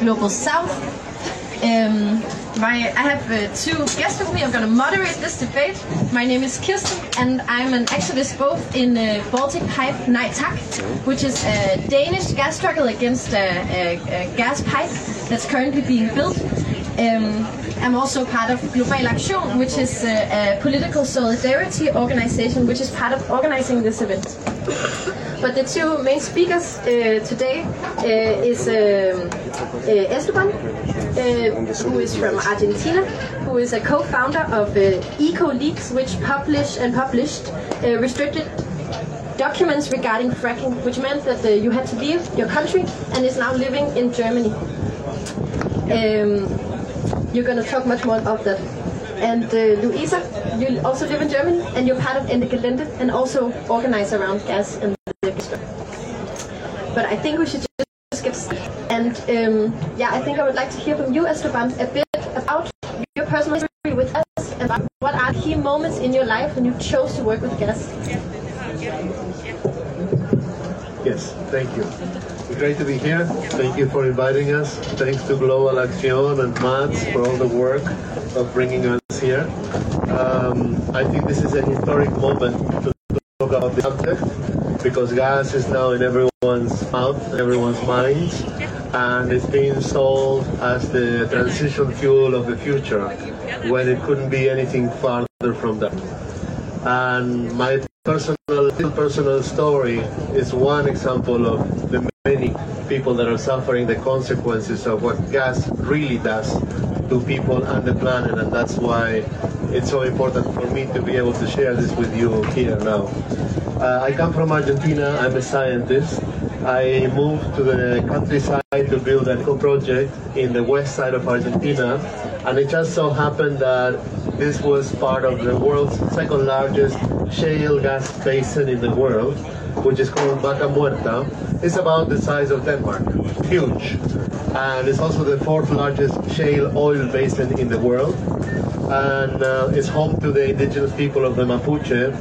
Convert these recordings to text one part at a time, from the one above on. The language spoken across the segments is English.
Global South. Um, my, I have uh, two guests with me. I'm going to moderate this debate. My name is Kirsten, and I'm an activist both in uh, Baltic Pipe Nej Tak, which is a Danish gas struggle against a, a, a gas pipe that's currently being built. Um, I'm also part of Global Action, which is a, a political solidarity organization, which is part of organizing this event. But the two main speakers uh, today uh, is um, uh, Esteban, uh, who is from Argentina, who is a co-founder of uh, EcoLeaks, which published and published uh, restricted documents regarding fracking, which meant that you had to leave your country and is now living in Germany. Um, you're going to talk much more about that. And uh, Luisa, you also live in Germany, and you're part of Ende Gelände and also organize around gas and the district. But I think we should just get started. And um, yeah, I think I would like to hear from you, Esteban, a bit about your personal history with us, and what are key moments in your life when you chose to work with gas. Yes, thank you. Great to be here. Thank you for inviting us. Thanks to Global Action and Mats for all the work of bringing us here. Um, I think this is a historic moment to talk about the subject because gas is now in everyone's mouth, everyone's minds, and it's being sold as the transition fuel of the future when it couldn't be anything farther from that. And my personal personal story is one example of the many people that are suffering the consequences of what gas really does to people and the planet and that's why it's so important for me to be able to share this with you here now. Uh, I come from Argentina, I'm a scientist. I moved to the countryside to build an eco project in the west side of Argentina and it just so happened that this was part of the world's second largest shale gas basin in the world, which is called Vaca Muerta. It's about the size of Denmark, huge. And it's also the fourth largest shale oil basin in the world. And uh, it's home to the indigenous people of the Mapuche.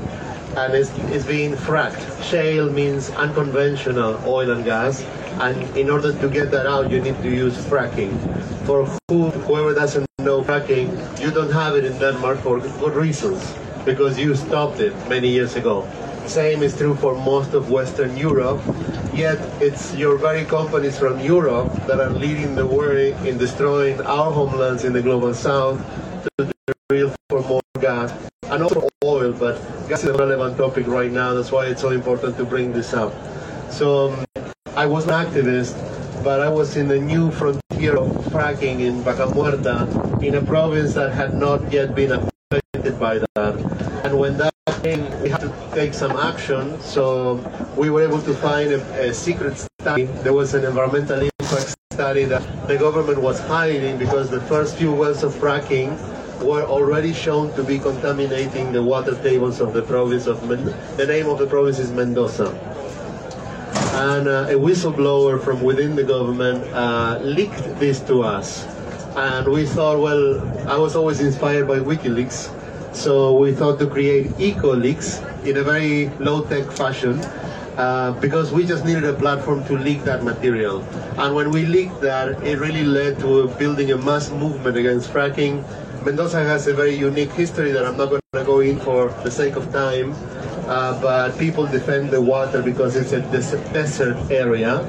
And it's, it's being fracked. Shale means unconventional oil and gas. And in order to get that out, you need to use fracking. For who, whoever doesn't know fracking, you don't have it in Denmark for good reasons because you stopped it many years ago. Same is true for most of Western Europe, yet it's your very companies from Europe that are leading the way in destroying our homelands in the global south to drill for more gas and also oil, but gas is a relevant topic right now, that's why it's so important to bring this up. So um, I was an activist, but I was in the new frontier of fracking in Vaca Muerta in a province that had not yet been affected by that. And when that came, we had to take some action. So we were able to find a, a secret study. There was an environmental impact study that the government was hiding because the first few wells of fracking were already shown to be contaminating the water tables of the province of Men the name of the province is Mendoza. And uh, a whistleblower from within the government uh, leaked this to us. And we thought, well, I was always inspired by WikiLeaks. So we thought to create EcoLeaks in a very low-tech fashion uh, because we just needed a platform to leak that material. And when we leaked that, it really led to building a mass movement against fracking. Mendoza has a very unique history that I'm not going to go in for the sake of time, uh, but people defend the water because it's a des- desert area.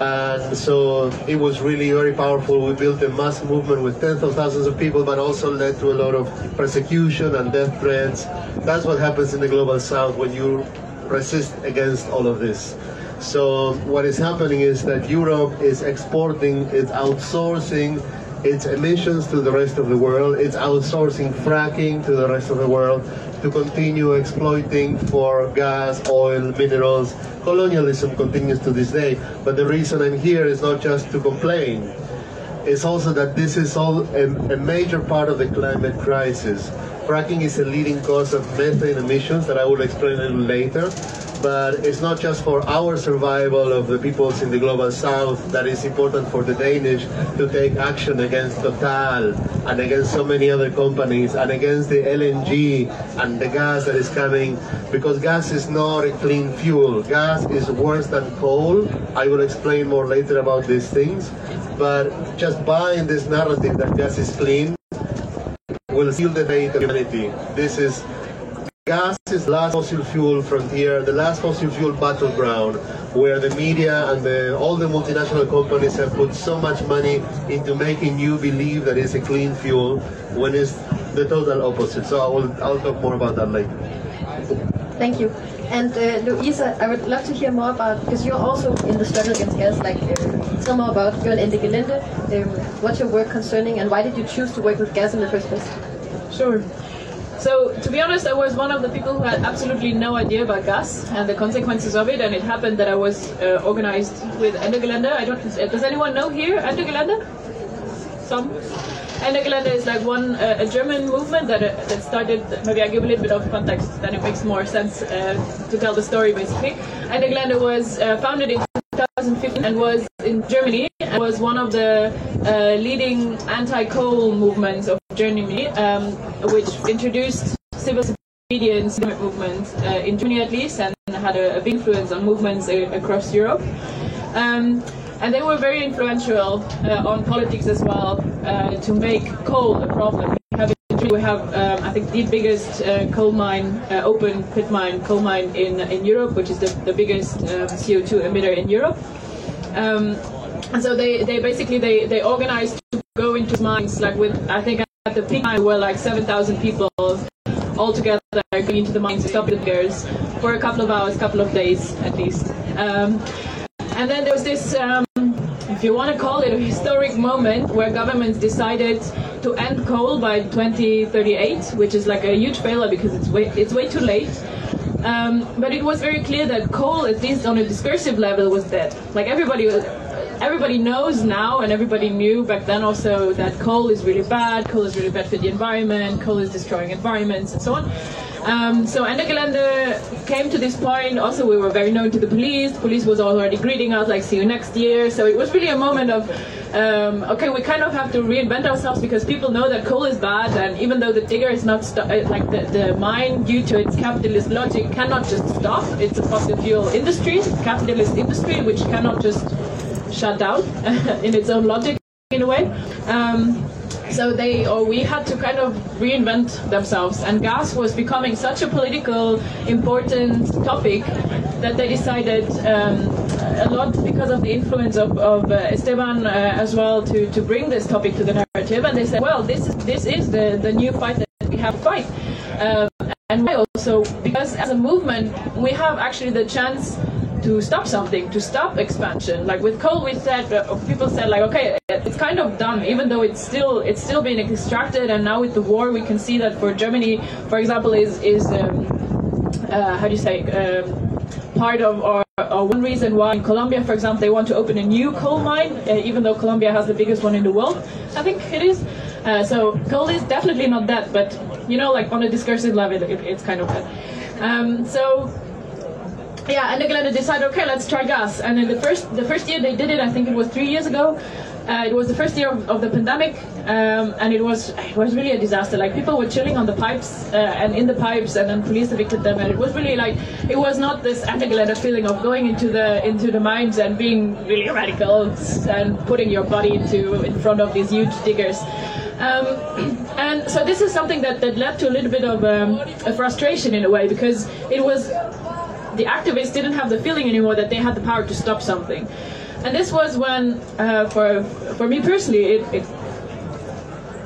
And so it was really very powerful. We built a mass movement with tens of thousands of people, but also led to a lot of persecution and death threats. That's what happens in the global south when you resist against all of this. So what is happening is that Europe is exporting, it's outsourcing its emissions to the rest of the world, it's outsourcing fracking to the rest of the world to continue exploiting for gas, oil, minerals. Colonialism continues to this day. But the reason I'm here is not just to complain. It's also that this is all a, a major part of the climate crisis. Fracking is a leading cause of methane emissions that I will explain a little later. But it's not just for our survival of the peoples in the global south that is important for the Danish to take action against Total and against so many other companies and against the LNG and the gas that is coming because gas is not a clean fuel. Gas is worse than coal. I will explain more later about these things. But just buying this narrative that gas is clean will seal the fate of humanity. This is Gas is the last fossil fuel frontier, the last fossil fuel battleground, where the media and the, all the multinational companies have put so much money into making you believe that it's a clean fuel when it's the total opposite. So I will, I'll talk more about that later. Thank you. And uh, Louisa, I would love to hear more about, because you're also in the struggle against gas, like uh, tell more about you and Ende Gelände, um, what's your work concerning, and why did you choose to work with gas in the first place? Sure. So, to be honest, I was one of the people who had absolutely no idea about gas and the consequences of it, and it happened that I was uh, organized with Ende Gelände. I don't, does anyone know here Ende Gelände? Some? Ende is like one, uh, a German movement that, uh, that started, maybe I give a little bit of context, then it makes more sense uh, to tell the story basically. Ende Gelände was uh, founded in 2015 and was in Germany and was one of the uh, leading anti-coal movements of Germany, um, which introduced civil disobedience movement uh, in Germany at least, and had a, a big influence on movements uh, across Europe. Um, and they were very influential uh, on politics as well uh, to make coal a problem. Um, I think, the biggest uh, coal mine, uh, open pit mine, coal mine in in Europe, which is the, the biggest um, CO2 emitter in Europe. Um, and so they, they basically they, they organized to go into mines like with I think at the peak mine were like 7,000 people all together going into the mines to stop the diggers for a couple of hours, couple of days at least. And then there was this, um, if you want to call it a historic moment, where governments decided to end coal by 2038, which is like a huge failure because it's way, it's way too late. Um, but it was very clear that coal, at least on a discursive level, was dead. Like everybody was, everybody knows now, and everybody knew back then also that coal is really bad. Coal is really bad for the environment. Coal is destroying environments and so on. Um, so Ende Gelände came to this point. Also, we were very known to the police. The police was already greeting us like, "See you next year." So it was really a moment of, um, okay, we kind of have to reinvent ourselves because people know that coal is bad, and even though the digger is not st- uh, like the, the mine, due to its capitalist logic, cannot just stop. It's a fossil fuel industry, capitalist industry, which cannot just shut down in its own logic in a way. Um, so they or we had to kind of reinvent themselves. And gas was becoming such a political important topic that they decided um, a lot because of the influence of, of uh, Esteban uh, as well to, to bring this topic to the narrative. And they said well this is this is the, the new fight that we have to fight. Um, and why also? Because as a movement we have actually the chance to stop something, to stop expansion. Like with coal, we said uh, people said like, okay, it's kind of done, even though it's still it's still being extracted. And now with the war, we can see that for Germany, for example, is is um, uh, how do you say um, part of or, or, one reason why in Colombia, for example, they want to open a new coal mine, uh, even though Colombia has the biggest one in the world. I think it is. Uh, so coal is definitely not that, but you know, like on a discursive level, it, it's kind of that. Um, so yeah, and England decided, okay, let's try gas. And in the first the first year they did it, I think it was three years ago. Uh, it was the first year of, of the pandemic, um, and it was it was really a disaster. Like people were chilling on the pipes uh, and in the pipes, and then police evicted them. And it was really like it was not this Gelände feeling of going into the into the mines and being really radical and putting your body into in front of these huge diggers. Um, and so this is something that, that led to a little bit of um, a frustration in a way because it was the activists didn't have the feeling anymore that they had the power to stop something. And this was when, uh, for for me personally, it, it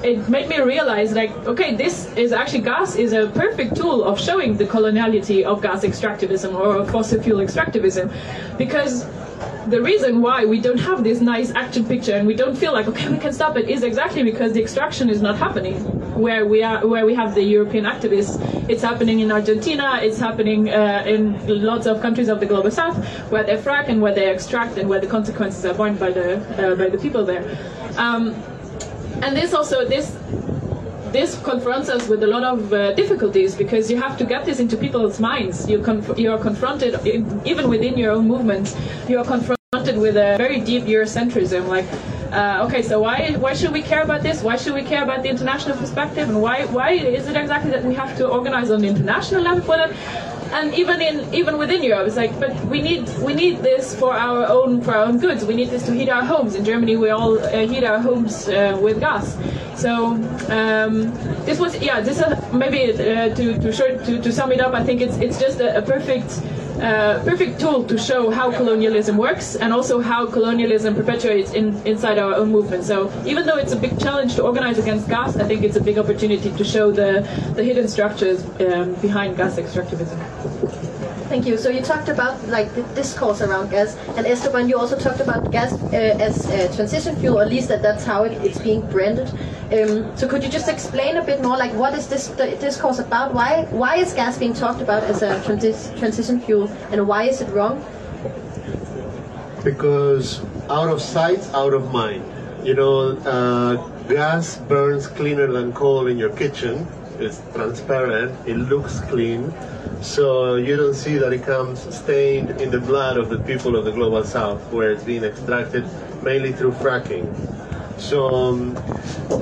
it made me realize like okay this is actually gas is a perfect tool of showing the coloniality of gas extractivism or fossil fuel extractivism because the reason why we don't have this nice action picture and we don't feel like okay we can stop it is exactly because the extraction is not happening. Where we are where we have the European activists it's happening in Argentina it's happening uh, in lots of countries of the global south where they frack and where they extract and where the consequences are borne by the uh, by the people there. Um, and this also this this confronts us with a lot of uh, difficulties because you have to get this into people's minds. You, conf- you are confronted, even within your own movement, you are confronted with a very deep Eurocentrism. Like, uh, okay, so why why should we care about this? Why should we care about the international perspective? And why why is it exactly that we have to organize on the international level for that? And even in even within Europe, it's like, but we need we need this for our own for our own goods. We need this to heat our homes. In Germany, we all uh, heat our homes uh, with gas. So um, this was yeah. This uh, maybe to to, short, to to sum it up. I think it's it's just a, a perfect uh, perfect tool to show how colonialism works and also how colonialism perpetuates in, inside our own movement. So even though it's a big challenge to organize against gas, I think it's a big opportunity to show the, the hidden structures um, behind gas extractivism. Thank you. So you talked about like the discourse around gas, and Esteban, you also talked about gas uh, as a transition fuel, or at least that that's how it, it's being branded. Um, so could you just explain a bit more, like what is this discourse about? Why why is gas being talked about as a transi- transition fuel, and why is it wrong? Because out of sight, out of mind. You know, uh, gas burns cleaner than coal in your kitchen. It's transparent. It looks clean so you don't see that it comes stained in the blood of the people of the global south, where it's being extracted mainly through fracking. So um,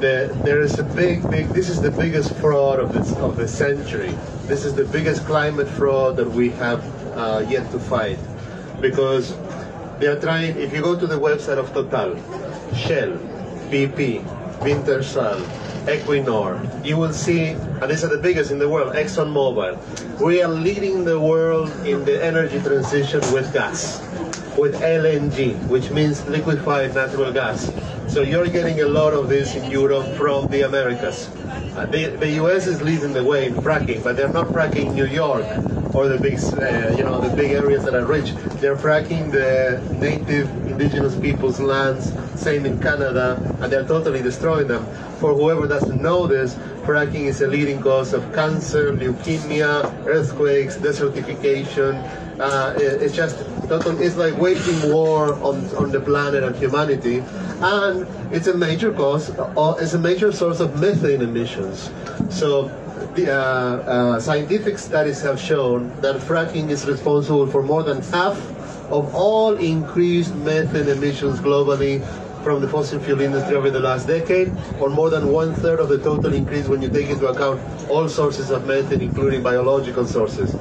the, there is a big, big. This is the biggest fraud of this of the century. This is the biggest climate fraud that we have uh, yet to fight, because they are trying. If you go to the website of Total, Shell, BP, Wintershall, Equinor, you will see, and these are the biggest in the world, ExxonMobil. We are leading the world in the energy transition with gas, with LNG, which means liquefied natural gas. So you're getting a lot of this in Europe from the Americas. Uh, the, the US is leading the way in fracking, but they're not fracking New York or the big, uh, you know, the big areas that are rich. They're fracking the native indigenous people's lands, same in Canada, and they're totally destroying them. For whoever doesn't know this, fracking is a leading cause of cancer, leukemia, earthquakes, desertification. Uh, it, it's just total, it's like waging war on, on the planet and humanity. And it's a major cause, uh, it's a major source of methane emissions. So the, uh, uh, scientific studies have shown that fracking is responsible for more than half of all increased methane emissions globally from the fossil fuel industry over the last decade, or more than one third of the total increase when you take into account all sources of methane, including biological sources.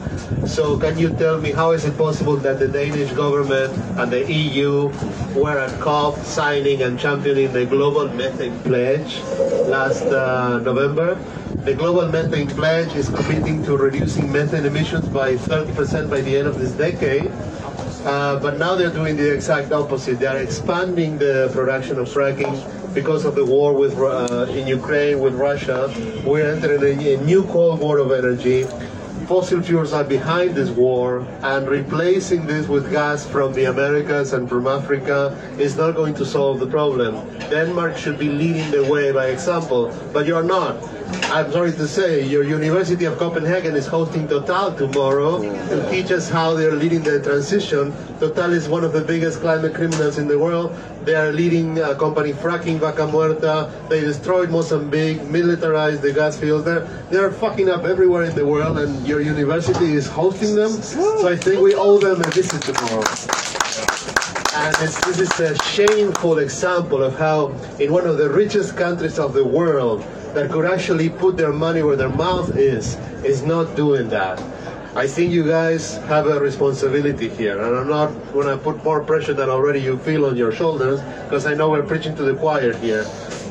So, can you tell me how is it possible that the Danish government and the EU were at COP signing and championing the global methane pledge last uh, November? The Global Methane Pledge is committing to reducing methane emissions by 30% by the end of this decade. Uh, but now they're doing the exact opposite. They are expanding the production of fracking because of the war with uh, in Ukraine with Russia. We're entering a, a new Cold War of energy. Fossil fuels are behind this war, and replacing this with gas from the Americas and from Africa is not going to solve the problem. Denmark should be leading the way by example, but you're not. I'm sorry to say, your University of Copenhagen is hosting Total tomorrow to teach us how they're leading the transition. Total is one of the biggest climate criminals in the world. They are leading a company fracking Vaca Muerta. They destroyed Mozambique, militarized the gas fields. They're, they're fucking up everywhere in the world, and your university is hosting them. So I think we owe them a visit tomorrow. And this is a shameful example of how, in one of the richest countries of the world, that could actually put their money where their mouth is, is not doing that. I think you guys have a responsibility here, and I'm not going to put more pressure than already you feel on your shoulders, because I know we're preaching to the choir here.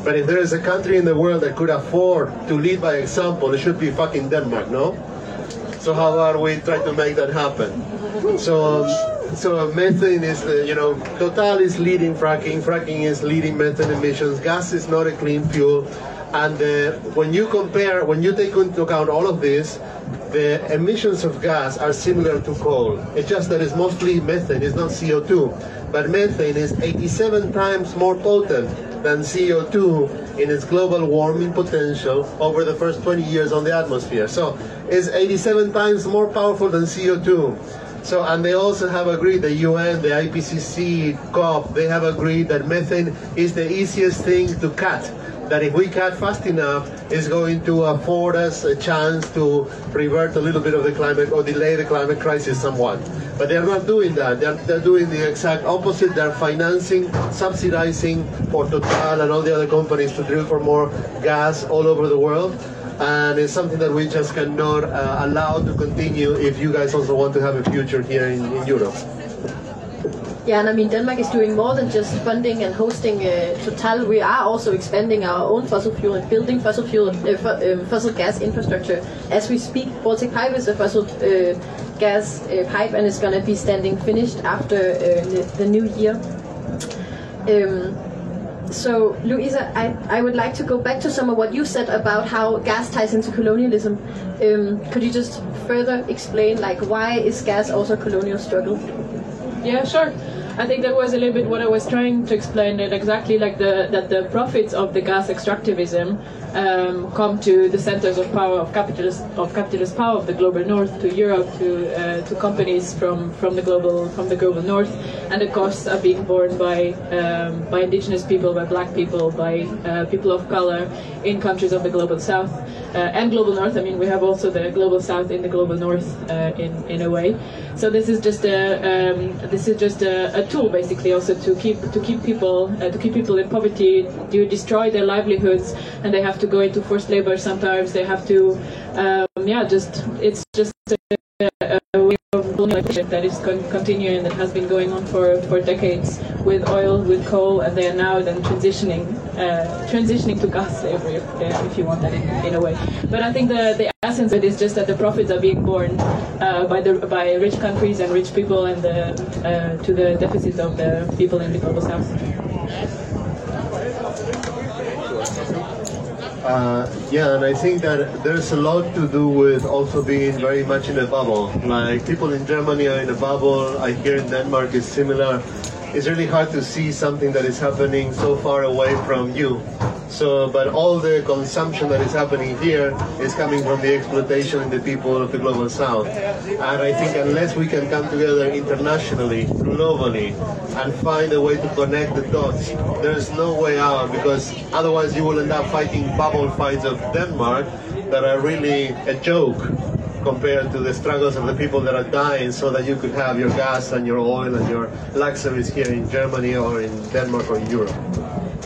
But if there is a country in the world that could afford to lead by example, it should be fucking Denmark, no? So how about we try to make that happen? So, so methane is, uh, you know, Total is leading fracking. Fracking is leading methane emissions. Gas is not a clean fuel. And uh, when you compare, when you take into account all of this, the emissions of gas are similar to coal. It's just that it's mostly methane, it's not CO2. But methane is 87 times more potent than CO2 in its global warming potential over the first 20 years on the atmosphere. So it's 87 times more powerful than CO2. So, and they also have agreed, the UN, the IPCC, COP, they have agreed that methane is the easiest thing to cut. That if we cut fast enough, it's going to afford us a chance to revert a little bit of the climate or delay the climate crisis somewhat. But they're not doing that. They're, they're doing the exact opposite. They're financing, subsidizing for Total and all the other companies to drill for more gas all over the world and it's something that we just cannot uh, allow to continue if you guys also want to have a future here in, in Europe. Yeah, and I mean Denmark is doing more than just funding and hosting uh, Total. We are also expanding our own fossil fuel and building fossil fuel, uh, um, fossil gas infrastructure as we speak. Baltic Pipe is a fossil uh, gas uh, pipe, and it's going to be standing finished after uh, the, the new year. Um, so, Louisa, I, I would like to go back to some of what you said about how gas ties into colonialism. Um, could you just further explain, like, why is gas also a colonial struggle? Yeah, sure. I think that was a little bit what I was trying to explain. That exactly like the that the profits of the gas extractivism um, come to the centers of power of capitalist of capitalist power of the global north to Europe to uh, to companies from from the global from the global north, and the costs are being borne by um, by indigenous people, by black people, by uh, people of color in countries of the global south uh, and global north. I mean, we have also the global south in the global north uh, in in a way. So this is just a um, this is just a, a tool basically also to keep to keep people uh, to keep people in poverty, to destroy their livelihoods, and they have to go into forced labor. Sometimes they have to, um, yeah, just it's just a, a way of colonialization that is con- continuing that has been going on for, for decades with oil, with coal, and they are now then transitioning uh, transitioning to gas slavery, if, uh, if you want that in, in a way. But I think the, the essence of it is just that the profits are being borne uh, by the by rich countries and rich people, and the, uh, to the deficit of the people in the global south. Uh, yeah, and I think that there's a lot to do with also being very much in a bubble. Like people in Germany are in a bubble. I hear in Denmark is similar. It's really hard to see something that is happening so far away from you. So, but all the consumption that is happening here is coming from the exploitation in the people of the global south. And I think unless we can come together internationally, globally, and find a way to connect the dots, there's no way out because otherwise you will end up fighting bubble fights of Denmark that are really a joke compared to the struggles of the people that are dying so that you could have your gas and your oil and your luxuries here in Germany or in Denmark or in Europe.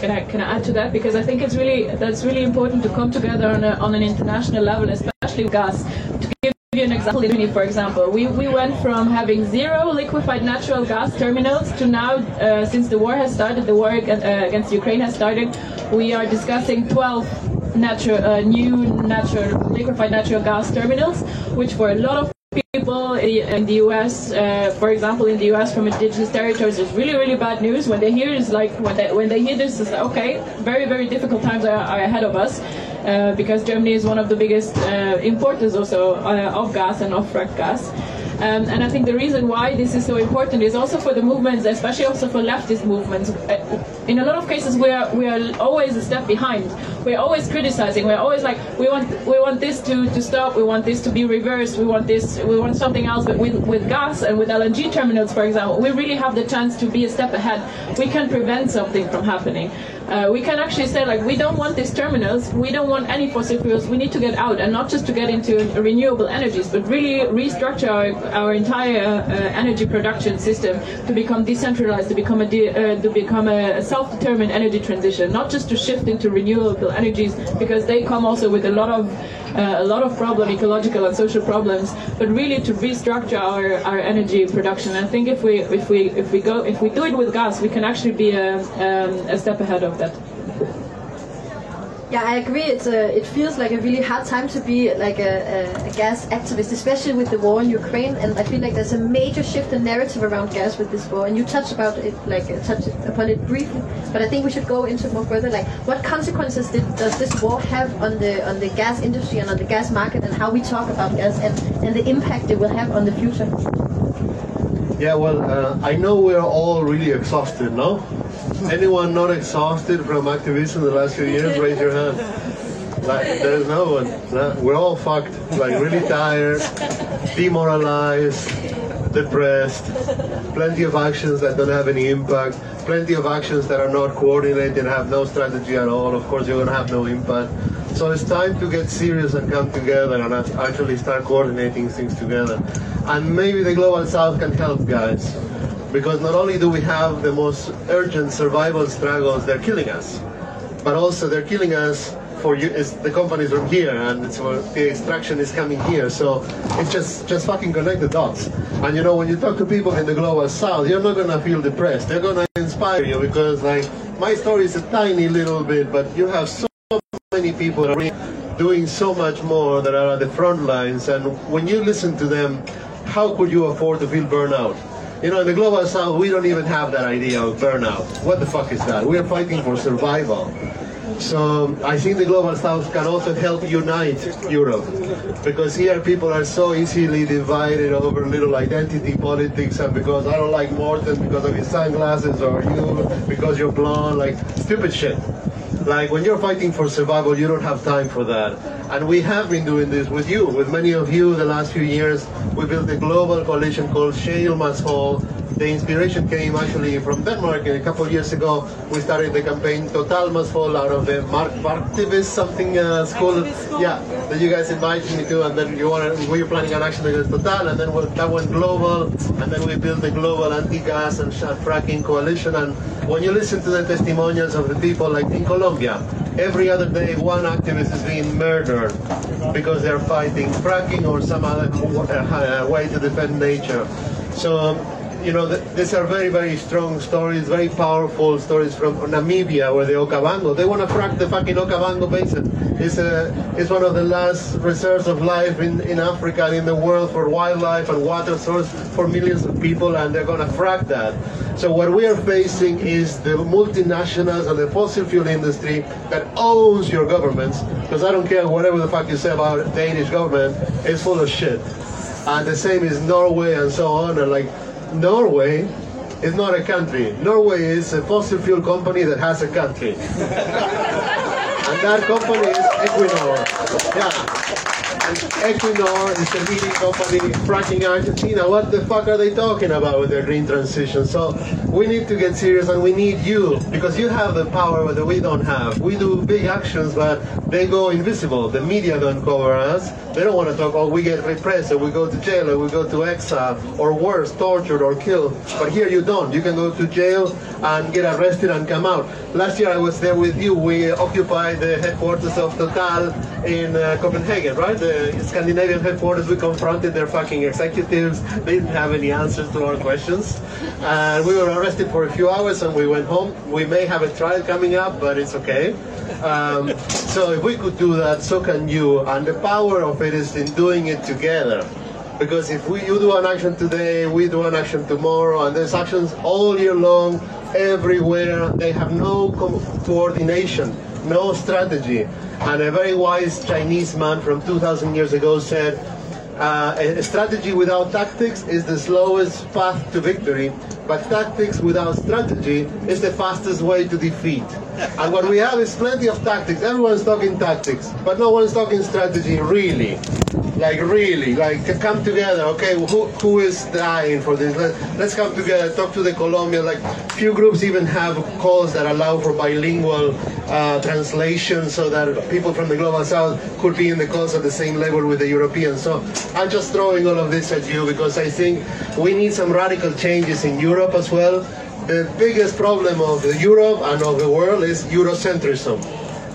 Can I can I add to that because I think it's really that's really important to come together on, a, on an international level, especially with gas. To give you an example, Germany, for example, we, we went from having zero liquefied natural gas terminals to now, uh, since the war has started, the war uh, against Ukraine has started, we are discussing 12 natural, uh, new natural liquefied natural gas terminals, which for a lot of people in the US, uh, for example, in the US from indigenous territories, is really, really bad news. When they hear is like when they when they hear this, it's like, okay, very, very difficult times are, are ahead of us. Uh, because Germany is one of the biggest uh, importers also uh, of gas and of fracked gas. Um, and I think the reason why this is so important is also for the movements, especially also for leftist movements. Uh, in a lot of cases, we are we are always a step behind. We're always criticizing. We're always like, we want we want this to, to stop. We want this to be reversed. We want this. We want something else. But with with gas and with LNG terminals, for example, we really have the chance to be a step ahead. We can prevent something from happening. Uh, we can actually say like we don't want these terminals, we don't want any fossil fuels, we need to get out and not just to get into renewable energies, but really restructure our, our entire uh, energy production system to become decentralized, to become a de- uh, to become a self-determined energy transition, not just to shift into renewable energies because they come also with a lot of uh, a lot of problem, ecological and social problems, but really to restructure our, our energy production. I think if we if we if we go if we do it with gas, we can actually be a, um, a step ahead of that. Yeah, I agree. It's a, it feels like a really hard time to be like a, a, a, gas activist, especially with the war in Ukraine. And I feel like there's a major shift in narrative around gas with this war. And you touched about it, like uh, touched upon it briefly, but I think we should go into more further. Like, what consequences did, does this war have on the on the gas industry and on the gas market, and how we talk about gas, and, and the impact it will have on the future? Yeah, well, uh, I know we're all really exhausted, no? Anyone not exhausted from activism the last few years? Raise your hand. Like, there's no one. No, we're all fucked. Like, really tired, demoralized, depressed, plenty of actions that don't have any impact, plenty of actions that are not coordinated and have no strategy at all. Of course, you're going to have no impact. So it's time to get serious and come together and actually start coordinating things together. And maybe the Global South can help, guys. Because not only do we have the most urgent survival struggles, they're killing us, but also they're killing us for you the companies from here and the extraction is coming here. So it's just just fucking connect the dots. And you know when you talk to people in the global south you're not gonna feel depressed. They're gonna inspire you because like my story is a tiny little bit but you have so many people doing so much more that are at the front lines. And when you listen to them how could you afford to feel burnout you know, in the global south, we don't even have that idea of burnout. What the fuck is that? We are fighting for survival. So um, I think the global south can also help unite Europe because here people are so easily divided over little identity politics and because I don't like Morten because of his sunglasses or you because you're blonde, like stupid shit. Like when you're fighting for survival, you don't have time for that. And we have been doing this with you, with many of you the last few years. We built a global coalition called Shale Must Fall the inspiration came actually from Denmark. A couple of years ago, we started the campaign Total Must Fall out of the Mark Activist something uh, school. school. Yeah, that you guys invited me to, and then you wanted, we were planning an action against Total, and then that went global, and then we built the global anti-gas and fracking coalition. And when you listen to the testimonials of the people, like in Colombia, every other day one activist is being murdered because they're fighting fracking or some other uh, way to defend nature. So you know, these are very, very strong stories, very powerful stories from Namibia, where the Okavango, they want to frack the fucking Okavango Basin. It's, a, it's one of the last reserves of life in, in Africa and in the world for wildlife and water source for millions of people, and they're going to frack that. So what we are facing is the multinationals and the fossil fuel industry that owns your governments, because I don't care whatever the fuck you say about Danish government, it's full of shit. And the same is Norway and so on, and like Norway is not a country. Norway is a fossil fuel company that has a country. and that company is Equinor. Yeah. Equinor is the leading company fracking Argentina. What the fuck are they talking about with their green transition? So we need to get serious and we need you because you have the power that we don't have. We do big actions, but they go invisible. The media don't cover us. They don't want to talk, oh, we get repressed or we go to jail or we go to exile or worse, tortured or killed. But here you don't. You can go to jail and get arrested and come out. Last year I was there with you. We occupied the headquarters of Total in uh, Copenhagen, right? The Scandinavian headquarters, we confronted their fucking executives. They didn't have any answers to our questions. And we were arrested for a few hours and we went home. We may have a trial coming up, but it's okay. Um, so if we could do that, so can you. And the power of it is in doing it together. Because if we, you do an action today, we do an action tomorrow, and there's actions all year long, everywhere, they have no coordination, no strategy. And a very wise Chinese man from 2,000 years ago said, uh, a strategy without tactics is the slowest path to victory, but tactics without strategy is the fastest way to defeat. And what we have is plenty of tactics. Everyone's talking tactics, but no one's talking strategy really. Like really, like come together. Okay, who, who is dying for this? Let, let's come together, talk to the Colombian. Like few groups even have calls that allow for bilingual uh, translation so that people from the global south could be in the calls at the same level with the Europeans. So I'm just throwing all of this at you because I think we need some radical changes in Europe as well. The biggest problem of Europe and of the world is Eurocentrism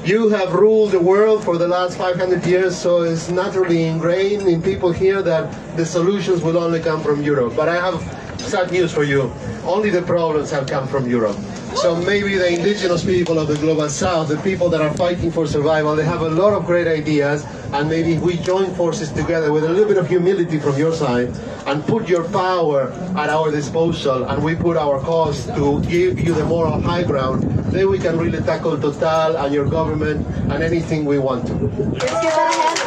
you have ruled the world for the last 500 years, so it's naturally ingrained in people here that the solutions will only come from Europe. But I have sad news for you. Only the problems have come from Europe. So maybe the indigenous people of the global south, the people that are fighting for survival, they have a lot of great ideas, and maybe we join forces together with a little bit of humility from your side and put your power at our disposal, and we put our cause to give you the moral high ground, then we can really tackle Total and your government and anything we want to. Let's give a hand.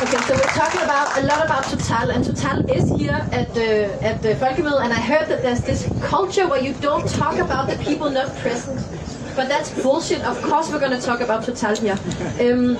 Okay, so we're talking about a lot about Total, and Total is here at the at the Folkemøde, and I heard that there's this culture where you don't talk about the people not present. But that's bullshit. Of course, we're going to talk about Total here. Um,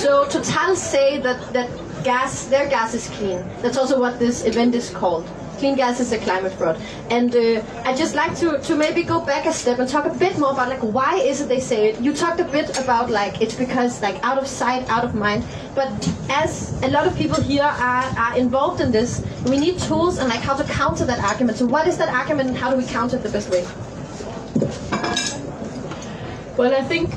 so Total say that that gas, their gas is clean. That's also what this event is called. Clean gas is a climate fraud. And uh, I'd just like to, to maybe go back a step and talk a bit more about like why is it they say it. You talked a bit about like it's because like out of sight, out of mind. But as a lot of people here are, are involved in this, we need tools and like how to counter that argument. So what is that argument and how do we counter it the best way? Well, I think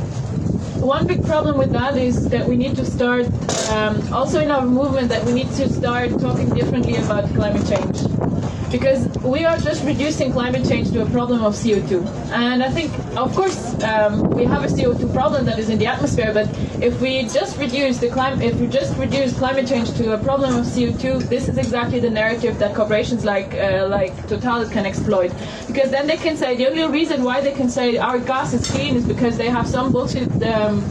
one big problem with that is that we need to start, um, also in our movement, that we need to start talking differently about climate change. Because we are just reducing climate change to a problem of CO2. And I think, of course, um, we have a CO2 problem that is in the atmosphere, but if we just reduce the climate, if we just reduce climate change to a problem of CO2, this is exactly the narrative that corporations like uh, like Total can exploit. Because then they can say the only reason why they can say our gas is clean is because they have some bullshit. Um,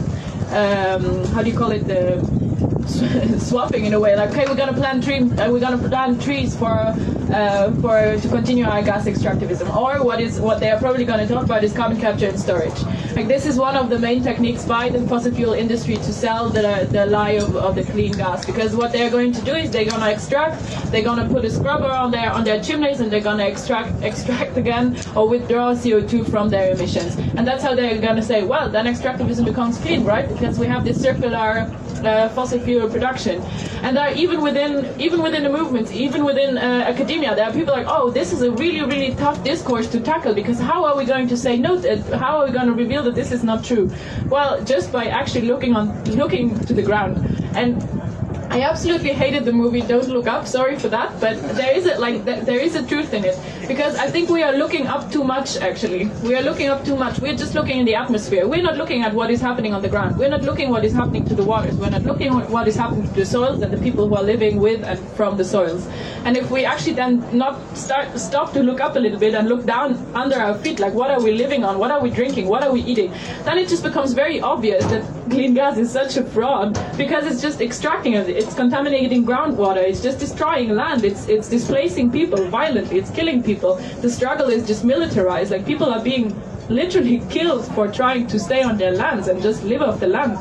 um, how do you call it? The swapping in a way. Like, okay, we're gonna plant trees. uh, we're gonna plant trees for uh, for to continue our gas extractivism. Or what is what they are probably gonna talk about is carbon capture and storage. Like this is one of the main techniques by the fossil fuel industry to sell the the lie of, of the clean gas. Because what they're going to do is they're gonna extract, they're gonna put a scrubber on their on their chimneys, and they're gonna extract extract again or withdraw CO2 from their emissions. And that's how they're gonna say, well, then extractivism becomes clean, right? Because we have this circular uh, fossil fuel production. And there, even within even within the movements, even within uh, academia, there are people like, oh, this is a really really tough discourse to tackle because how are we going to say no? To, how are we going to reveal that this is not true? Well, just by actually looking on looking to the ground and. I absolutely hated the movie Don't Look Up. Sorry for that, but there is a like there is a truth in it because I think we are looking up too much. Actually, we are looking up too much. We're just looking in the atmosphere. We're not looking at what is happening on the ground. We're not looking what is happening to the waters. We're not looking at what is happening to the soils and the people who are living with and from the soils. And if we actually then not start stop to look up a little bit and look down under our feet, like what are we living on? What are we drinking? What are we eating? Then it just becomes very obvious that clean gas is such a fraud because it's just extracting it. It's contaminating groundwater. It's just destroying land. It's it's displacing people violently. It's killing people. The struggle is just militarized. Like people are being literally killed for trying to stay on their lands and just live off the land.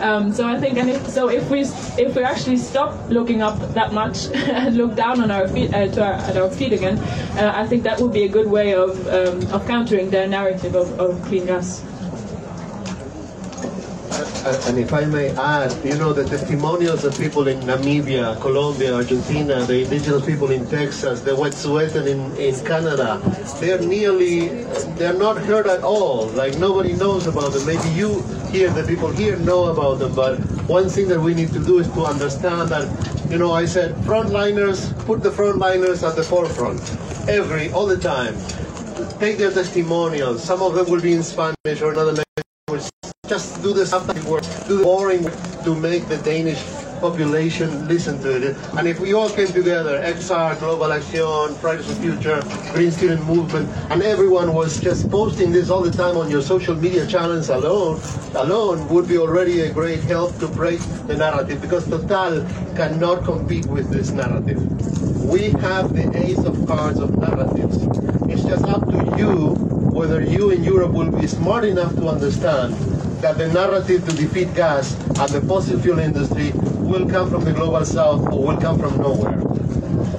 Um, so I think, and if, so if we if we actually stop looking up that much and look down on our feet uh, to our, at our feet again, uh, I think that would be a good way of um, of countering their narrative of, of clean gas. Uh, and if I may add, you know, the testimonials of people in Namibia, Colombia, Argentina, the indigenous people in Texas, the Wet'suwet'en in, in Canada, they're nearly, they're not heard at all. Like nobody knows about them. Maybe you here, the people here know about them, but one thing that we need to do is to understand that, you know, I said frontliners, put the frontliners at the forefront, every, all the time. Take their testimonials. Some of them will be in Spanish or another language just do the substantive work, do the boring work to make the Danish population listen to it. And if we all came together, XR, Global Action, Fridays for Future, Green Student Movement, and everyone was just posting this all the time on your social media channels alone, alone would be already a great help to break the narrative because Total cannot compete with this narrative. We have the ace of cards of narratives. It's just up to you whether you in Europe will be smart enough to understand that the narrative to defeat gas and the fossil fuel industry will come from the global south or will come from nowhere.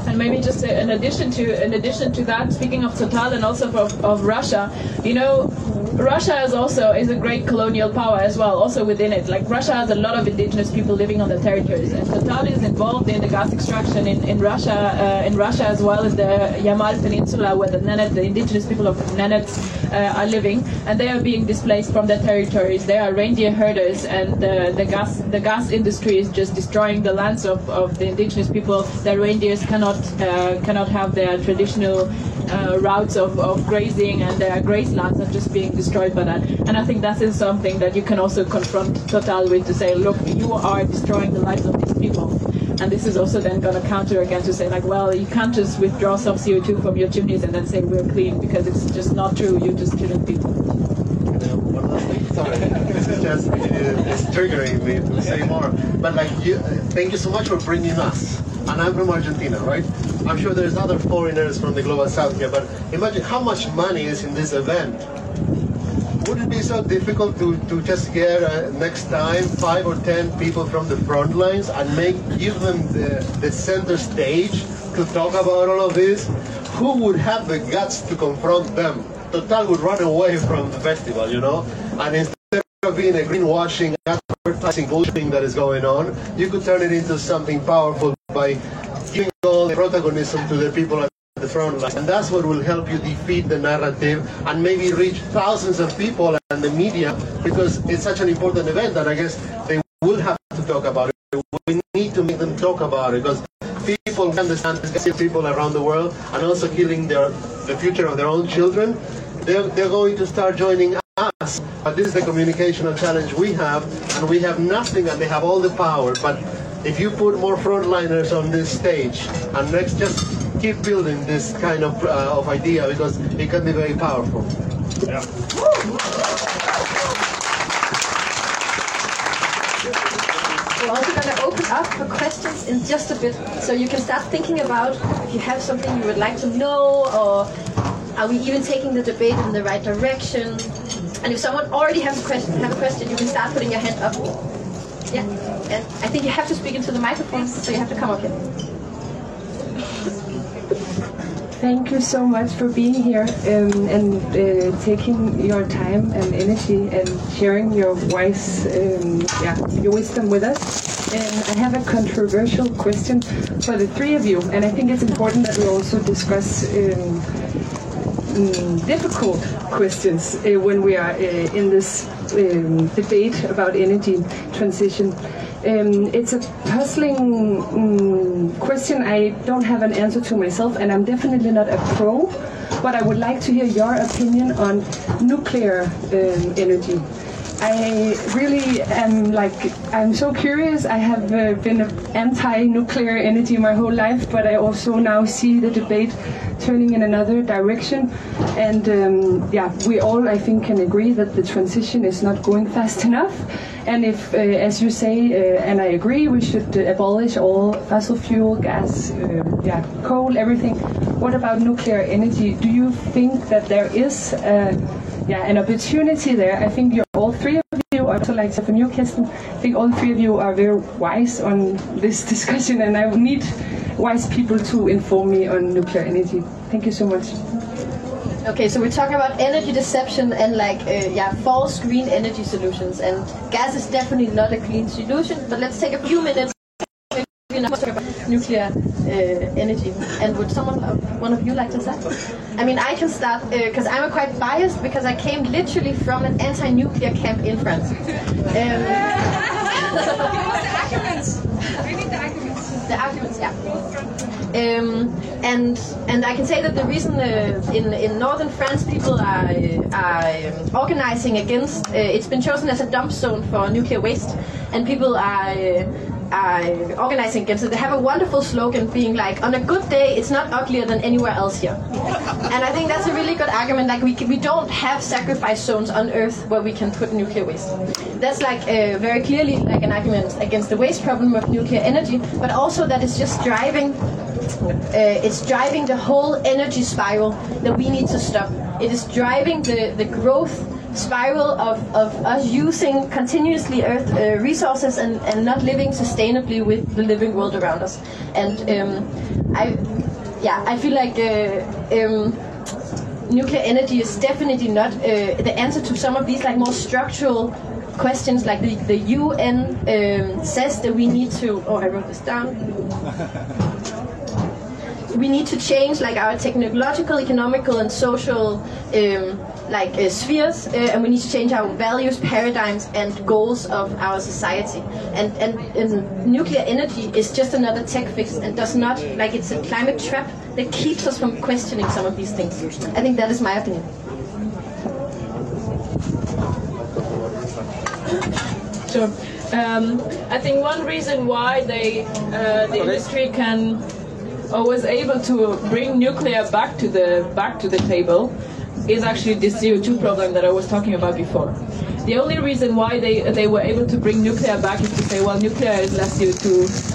And maybe just in addition to in addition to that, speaking of Total and also of, of Russia, you know, Russia is also is a great colonial power as well, also within it. Like Russia has a lot of indigenous people living on the territories, and Total is involved in the gas extraction in, in Russia, uh, in Russia as well as the Yamal Peninsula, where the Nenets, the indigenous people of Nenets uh, are living, and they are being displaced from their territories. They are reindeer herders, and the, the gas the gas industry is just destroying the lands of, of the indigenous people. Their reindeers cannot uh, cannot have their traditional uh, routes of, of grazing, and their grazelands are just being destroyed by that. And I think that is something that you can also confront Total with to say, look, you are destroying the lives of these people. And this is also then going to counter again to say, like, well, you can't just withdraw some CO2 from your chimneys and then say we're clean because it's just not true. You're just killing people. Sorry, this is just it's triggering me to say more. But like, you, thank you so much for bringing us. And I'm from Argentina, right? I'm sure there's other foreigners from the global south here, but imagine how much money is in this event would it be so difficult to, to just get uh, next time five or ten people from the front lines and make give them the, the center stage to talk about all of this? Who would have the guts to confront them? Total would run away from the festival, you know? And instead of being a greenwashing, advertising bullshit that is going on, you could turn it into something powerful by giving all the protagonism to the people at the front line. And that's what will help you defeat the narrative and maybe reach thousands of people and the media because it's such an important event that I guess they will have to talk about it. We need to make them talk about it because people understand this people around the world and also killing their the future of their own children. They're, they're going to start joining us. But this is the communicational challenge we have, and we have nothing and they have all the power. But if you put more frontliners on this stage and let's just keep building this kind of, uh, of idea because it can be very powerful. Yeah. We're also going to open up for questions in just a bit, so you can start thinking about if you have something you would like to know, or are we even taking the debate in the right direction? And if someone already has a question, have a question, you can start putting your hand up. Yeah, and I think you have to speak into the microphone, so you have to come up here. Thank you so much for being here um, and uh, taking your time and energy and sharing your wise, um, yeah, your wisdom with us. And I have a controversial question for the three of you, and I think it's important that we also discuss um, mm, difficult questions uh, when we are uh, in this um, debate about energy transition. Um, it's a puzzling um, question. I don't have an answer to myself, and I'm definitely not a pro. But I would like to hear your opinion on nuclear um, energy. I really am like I'm so curious. I have uh, been anti-nuclear energy my whole life, but I also now see the debate turning in another direction. And um, yeah, we all I think can agree that the transition is not going fast enough. And if, uh, as you say, uh, and I agree, we should abolish all fossil fuel, gas, uh, yeah, coal, everything. What about nuclear energy? Do you think that there is? Yeah, an opportunity there. I think you're all three of you, also like Stefan Newcastle, I think all three of you are very wise on this discussion and I need wise people to inform me on nuclear energy. Thank you so much. Okay, so we're talking about energy deception and like uh, yeah, false green energy solutions. And gas is definitely not a clean solution. But let's take a few minutes talk about nuclear uh, energy. And would someone, uh, one of you, like to start? I mean, I can start because uh, I'm quite biased because I came literally from an anti-nuclear camp in France. Um, the arguments. Yeah. Um, and and I can say that the reason uh, in in northern France people are are organizing against uh, it's been chosen as a dump zone for nuclear waste, and people are uh, organizing against it. They have a wonderful slogan being like, on a good day, it's not uglier than anywhere else here. and I think that's a really good argument. Like, we, we don't have sacrifice zones on Earth where we can put nuclear waste. That's like uh, very clearly like an argument against the waste problem of nuclear energy, but also that it's just driving uh, it's driving the whole energy spiral that we need to stop. It is driving the, the growth spiral of, of us using continuously Earth uh, resources and, and not living sustainably with the living world around us. And um, I, yeah, I feel like uh, um, nuclear energy is definitely not uh, the answer to some of these like more structural questions. Like the, the UN um, says that we need to. Oh, I wrote this down. we need to change like our technological, economical, and social um, like uh, spheres, uh, and we need to change our values, paradigms, and goals of our society. And, and, and nuclear energy is just another tech fix, and does not like it's a climate trap that keeps us from questioning some of these things. I think that is my opinion. Sure. Um, I think one reason why they, uh, the industry can or was able to bring nuclear back to the back to the table is actually this CO2 problem that I was talking about before. The only reason why they they were able to bring nuclear back is to say, well, nuclear is less CO2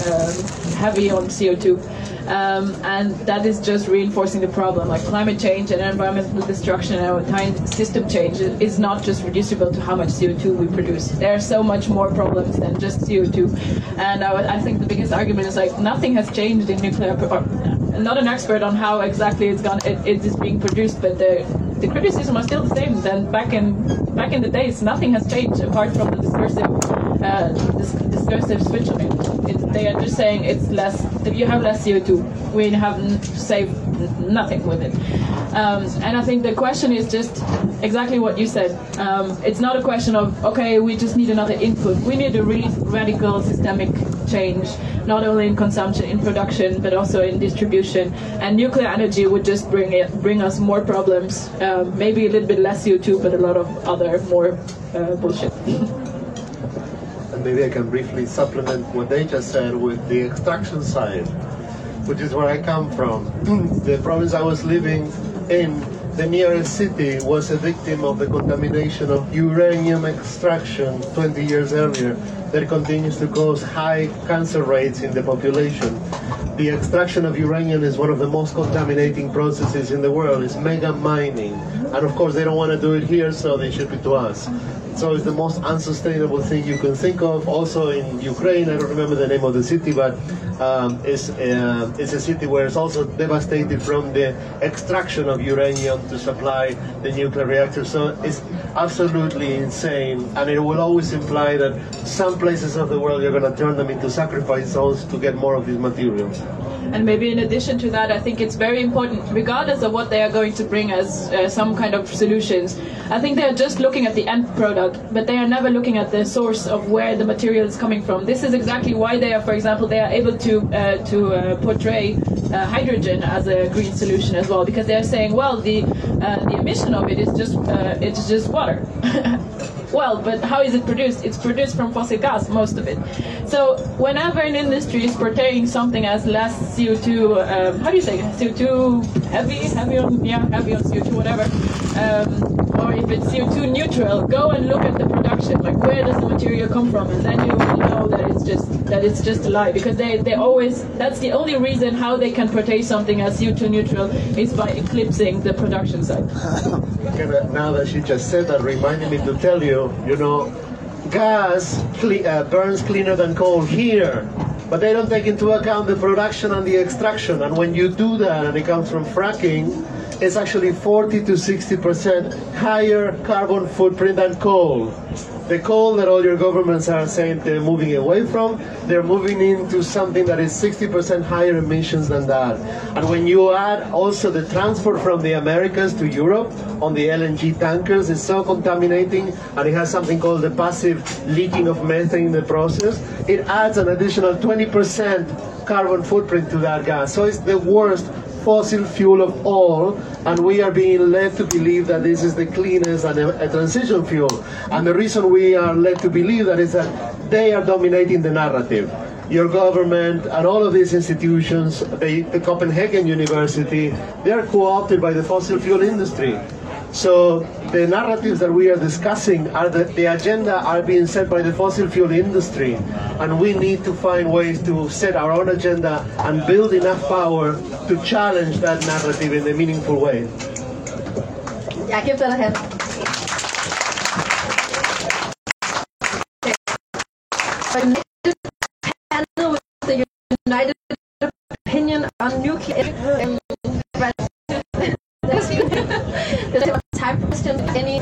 um, heavy on CO2. Um, and that is just reinforcing the problem. Like climate change and environmental destruction and our time system change is not just reducible to how much CO2 we produce. There are so much more problems than just CO2. And I, I think the biggest argument is like nothing has changed in nuclear. I'm not an expert on how exactly it's gone. It, it is being produced, but the the criticism are still the same than back in back in the days. Nothing has changed apart from the discursive uh, dis- discursive switch of it. it. They are just saying it's less. If you have less CO2. We have n- saved nothing with it. Um, and I think the question is just exactly what you said. Um, it's not a question of okay, we just need another input. We need a really radical systemic change, not only in consumption, in production, but also in distribution. And nuclear energy would just bring it, bring us more problems. Um, maybe a little bit less CO2, but a lot of other more uh, bullshit. And maybe I can briefly supplement what they just said with the extraction side, which is where I come from. the province I was living in, the nearest city was a victim of the contamination of uranium extraction 20 years earlier that continues to cause high cancer rates in the population. The extraction of uranium is one of the most contaminating processes in the world. It's mega mining. And of course, they don't want to do it here, so they ship it to us. So it's the most unsustainable thing you can think of. Also in Ukraine, I don't remember the name of the city, but um, it's, uh, it's a city where it's also devastated from the extraction of uranium to supply the nuclear reactor. So it's absolutely insane, and it will always imply that some places of the world you're going to turn them into sacrifice zones to get more of these materials. And maybe in addition to that, I think it's very important, regardless of what they are going to bring as uh, some kind of solutions. I think they are just looking at the end product, but they are never looking at the source of where the material is coming from. This is exactly why they are, for example, they are able to uh, to uh, portray uh, hydrogen as a green solution as well, because they are saying, well, the uh, the emission of it is just uh, it's just water. Well, but how is it produced? It's produced from fossil gas, most of it. So whenever an industry is portraying something as less CO2, um, how do you say CO2 heavy, heavy on yeah, heavy on CO2, whatever, um, if it's CO2 neutral, go and look at the production. Like where does the material come from, and then you will know that it's just that it's just a lie because they they always that's the only reason how they can portray something as CO2 neutral is by eclipsing the production side. Now that she just said that, reminded me to tell you, you know, gas cle- uh, burns cleaner than coal here, but they don't take into account the production and the extraction. And when you do that, and it comes from fracking, it's actually 40 to 60 percent higher carbon footprint than coal. The coal that all your governments are saying they're moving away from, they're moving into something that is 60% higher emissions than that. And when you add also the transport from the Americas to Europe on the LNG tankers, it's so contaminating and it has something called the passive leaking of methane in the process. It adds an additional 20% carbon footprint to that gas. So it's the worst fossil fuel of all, and we are being led to believe that this is the cleanest and a, a, transition fuel. And the reason we are led to believe that is that they are dominating the narrative. Your government and all of these institutions, the, the Copenhagen University, they are co-opted by the fossil fuel industry. So the narratives that we are discussing are that the agenda are being set by the fossil fuel industry, and we need to find ways to set our own agenda and build enough power to challenge that narrative in a meaningful way. Yeah, give that a hand. Panel with the United Opinion on Nuclear. Um, Any?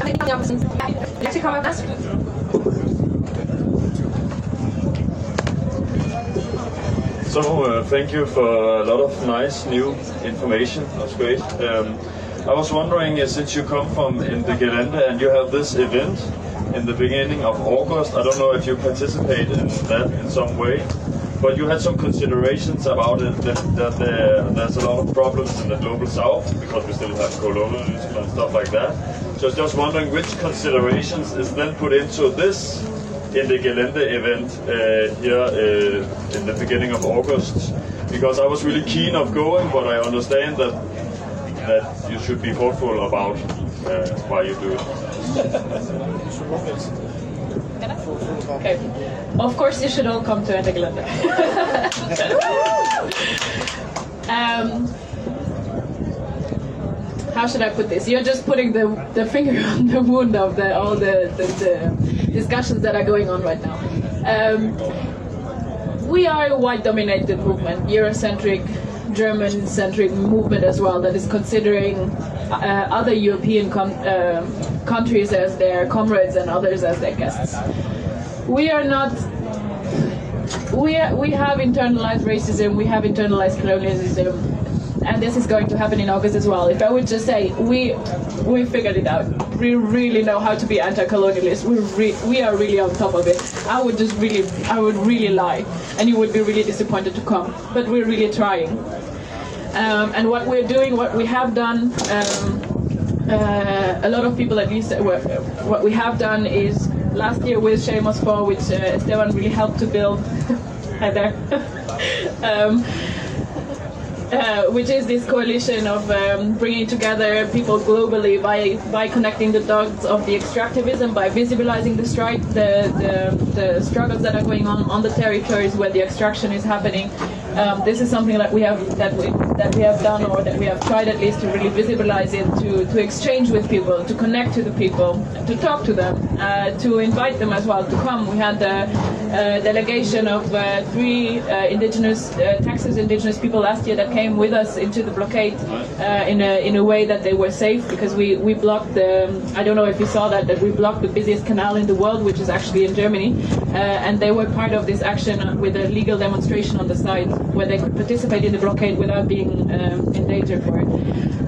So, uh, thank you for a lot of nice new information. That's great. Um, I was wondering, uh, since you come from Ende Gelände and you have this event in the beginning of August, I don't know if you participate in that in some way, but you had some considerations about it that, that there, there's a lot of problems in the global south because we still have colonialism and stuff like that. So just wondering which considerations is then put into this Ende Gelände event uh, here uh, in the beginning of August because I was really keen of going, but I understand that that you should be thoughtful about uh, why you do it. Okay. Of course, you should all come to Ende Gelände. Um, how should I put this? You're just putting the, the finger on the wound of the, all the, the, the discussions that are going on right now. Um, we are a white dominated movement, Eurocentric, German centric movement as well, that is considering uh, other European uh, countries as their comrades and others as their guests. We are not we, we have internalized racism, we have internalized colonialism, and this is going to happen in August as well. If I would just say we we figured it out, we really know how to be anti-colonialist. We re- we are really on top of it. I would just really I would really lie, and you would be really disappointed to come. But we're really trying. Um, and what we're doing, what we have done. Um, uh, a lot of people, at least, what we have done is last year with Shale Must Fall, which uh, Esteban really helped to build. Hi there. um, uh, which is this coalition of um, bringing together people globally by by connecting the dots of the extractivism, by visibilizing the strike, the, the, the struggles that are going on on the territories where the extraction is happening. Um, this is something that we have that we that we have done or that we have tried at least to really visibilize it, to, to exchange with people, to connect to the people, to talk to them, uh, to invite them as well to come. We had a, a delegation of uh, three uh, indigenous uh, Texas indigenous people last year that came with us into the blockade uh, in a in a way that they were safe because we we blocked the I don't know if you saw that that we blocked the busiest canal in the world, which is actually in Germany, uh, and they were part of this action with a legal demonstration on the side where they could participate in the blockade without being um, in danger for it.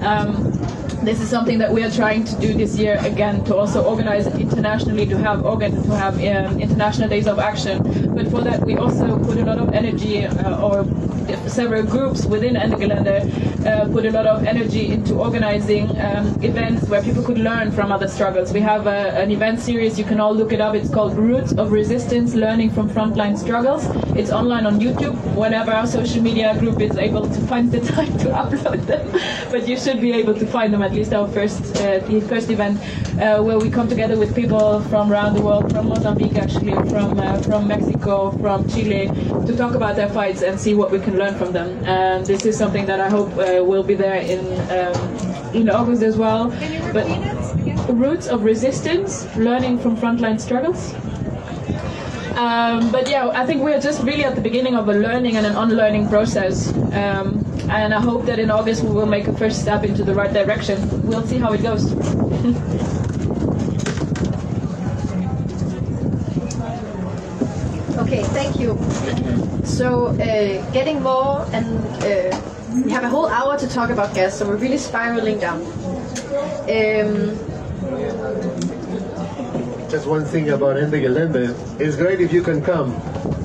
Um, this is something that we are trying to do this year again to also organize it internationally to have organ to have um, international days of action. But for that we also put a lot of energy uh, or several groups within Ende uh, put a lot of energy into organizing um, events where people could learn from other struggles. We have a, an event series, you can all look it up, it's called Roots of Resistance, Learning from Frontline Struggles. It's online on YouTube, whenever our social media group is able to find the time to upload them. but you should be able to find them, at least our first, uh, the first event, uh, where we come together with people from around the world, from Mozambique actually, from, uh, from Mexico, from Chile, to talk about their fights and see what we can learn from them. And this is something that I hope uh, will be there in um, in August as well. But roots of resistance, learning from frontline struggles. Um, but yeah, I think we're just really at the beginning of a learning and an unlearning process. Um, and I hope that in August we will make a first step into the right direction. We'll see how it goes. Okay, thank you. So, uh, getting more, and uh, we have a whole hour to talk about gas, so we're really spiraling down. Um, Just one thing about Ende Gelände. It's great if you can come,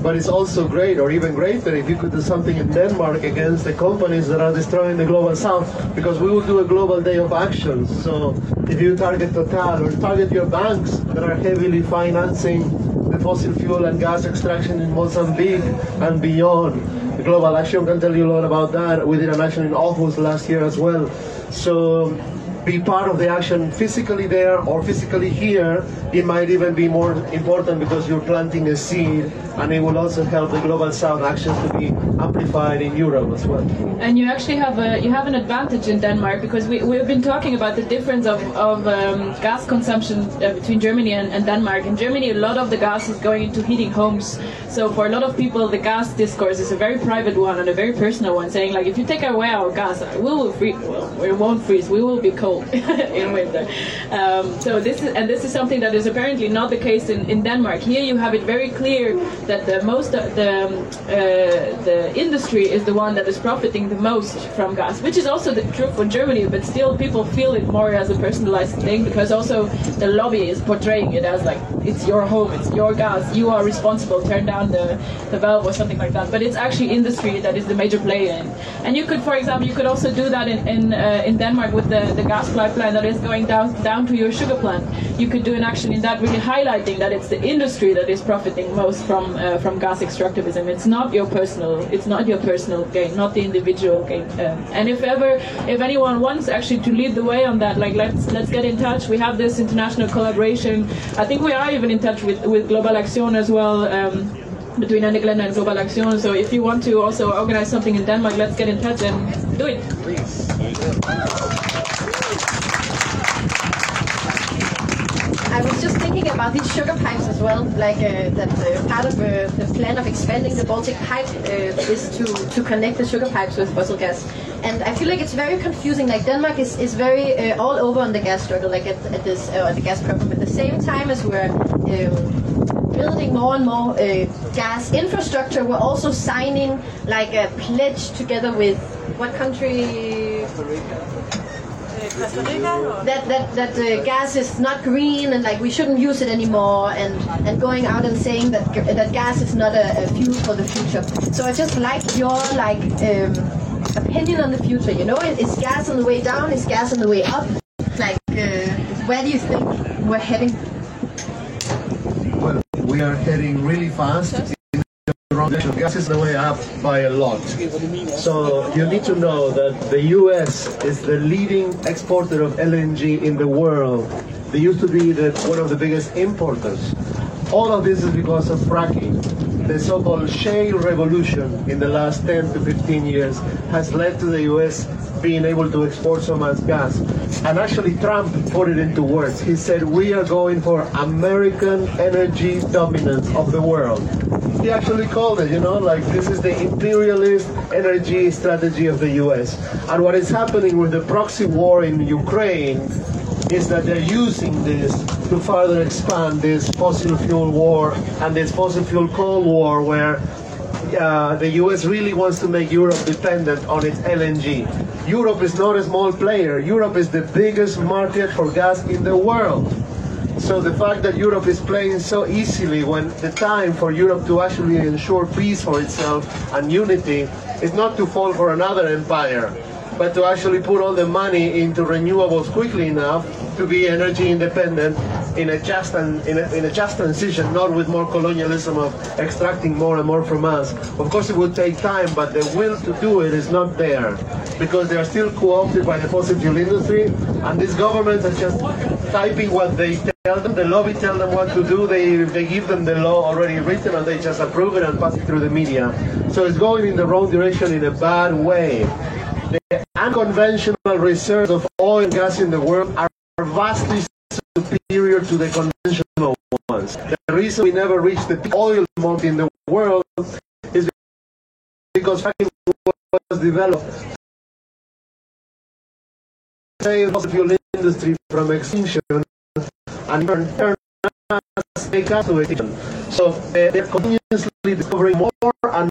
but it's also great, or even greater, if you could do something in Denmark against the companies that are destroying the global south, because we will do a global day of action. So if you target Total or target your banks that are heavily financing the fossil fuel and gas extraction in Mozambique and beyond, Global Action can tell you a lot about that. We did an action in Aarhus last year as well. So be part of the action physically there or physically here, it might even be more important because you're planting a seed and it will also help the global south actions to be amplified in Europe as well. And you actually have a you have an advantage in Denmark because we we've been talking about the difference of of um, gas consumption uh, between Germany and, and Denmark. In Germany, a lot of the gas is going into heating homes. So for a lot of people, the gas discourse is a very private one and a very personal one, saying like, if you take away our gas, we will freeze. Well, we won't freeze. We will be cold in winter. Um, so this is and this is something that is apparently not the case in, in Denmark. Here you have it very clear that the most of the um, uh, the industry is the one that is profiting the most from gas, which is also the true for Germany. But still, people feel it more as a personalized thing because also the lobby is portraying it as like it's your home, it's your gas, you are responsible. Turn down the, the valve or something like that. But it's actually industry that is the major player in. And you could, for example, you could also do that in in, uh, in Denmark with the, the gas pipeline that is going down down to your sugar plant. You could do an action in that, really highlighting that it's the industry that is profiting most from uh, from gas extractivism. It's not your personal. It's not your personal gain, not the individual gain. Um, and if ever, if anyone wants actually to lead the way on that, like let's let's get in touch. We have this international collaboration. I think we are even in touch with with Global Action as well. Um, between Ende Gelände and Global Action. So if you want to also organize something in Denmark, let's get in touch and do it. I was just thinking about these sugar pipes as well, like uh, that uh, part of uh, the plan of expanding the Baltic pipe uh, is to, to connect the sugar pipes with fossil gas. And I feel like it's very confusing. Like Denmark is, is very uh, all over on the gas struggle, like at, at this uh, the gas problem. At the same time as we're um, building more and more gas infrastructure, we're also signing like a pledge together with what country? That that that uh, gas is not green and like we shouldn't use it anymore and and going out and saying that that gas is not a, a fuel for the future. So i just like your like um, opinion on the future you know? Is gas on the way down? Is gas on the way up? Like uh, where do you think we're heading? Well, we are heading really fast in the wrong. Gas is the way up by a lot. So you need to know that the U.S. is the leading exporter of LNG in the world. They used to be the, one of the biggest importers. All of this is because of fracking. The so-called shale revolution in the last 10 to 15 years has led to the U.S. being able to export so much gas. And actually, Trump put it into words. He said, We are going for American energy dominance of the world. He actually called it, you know, like this is the imperialist energy strategy of the US. And what is happening with the proxy war in Ukraine is that they're using this to further expand this fossil fuel war and this fossil fuel cold war where uh, the US really wants to make Europe dependent on its LNG. Europe is not a small player. Europe is the biggest market for gas in the world. So the fact that Europe is playing so easily when the time for Europe to actually ensure peace for itself and unity is not to fall for another empire, but to actually put all the money into renewables quickly enough to be energy independent in a just and in a, in a just transition, not with more colonialism of extracting more and more from us. Of course, it would take time, but the will to do it is not there because they are still co-opted by the fossil fuel industry, and these governments are just typing what they tell them. The lobby tell them what to do. They they give them the law already written, and they just approve it and pass it through the media. So it's going in the wrong direction in a bad way. The unconventional reserves of oil and gas in the world are vastly superior to the conventional ones. The reason we never reached the peak oil market in the world is because fracking was developed save the fuel industry from extinction and turn, us to extinction. So uh, they're continuously discovering more and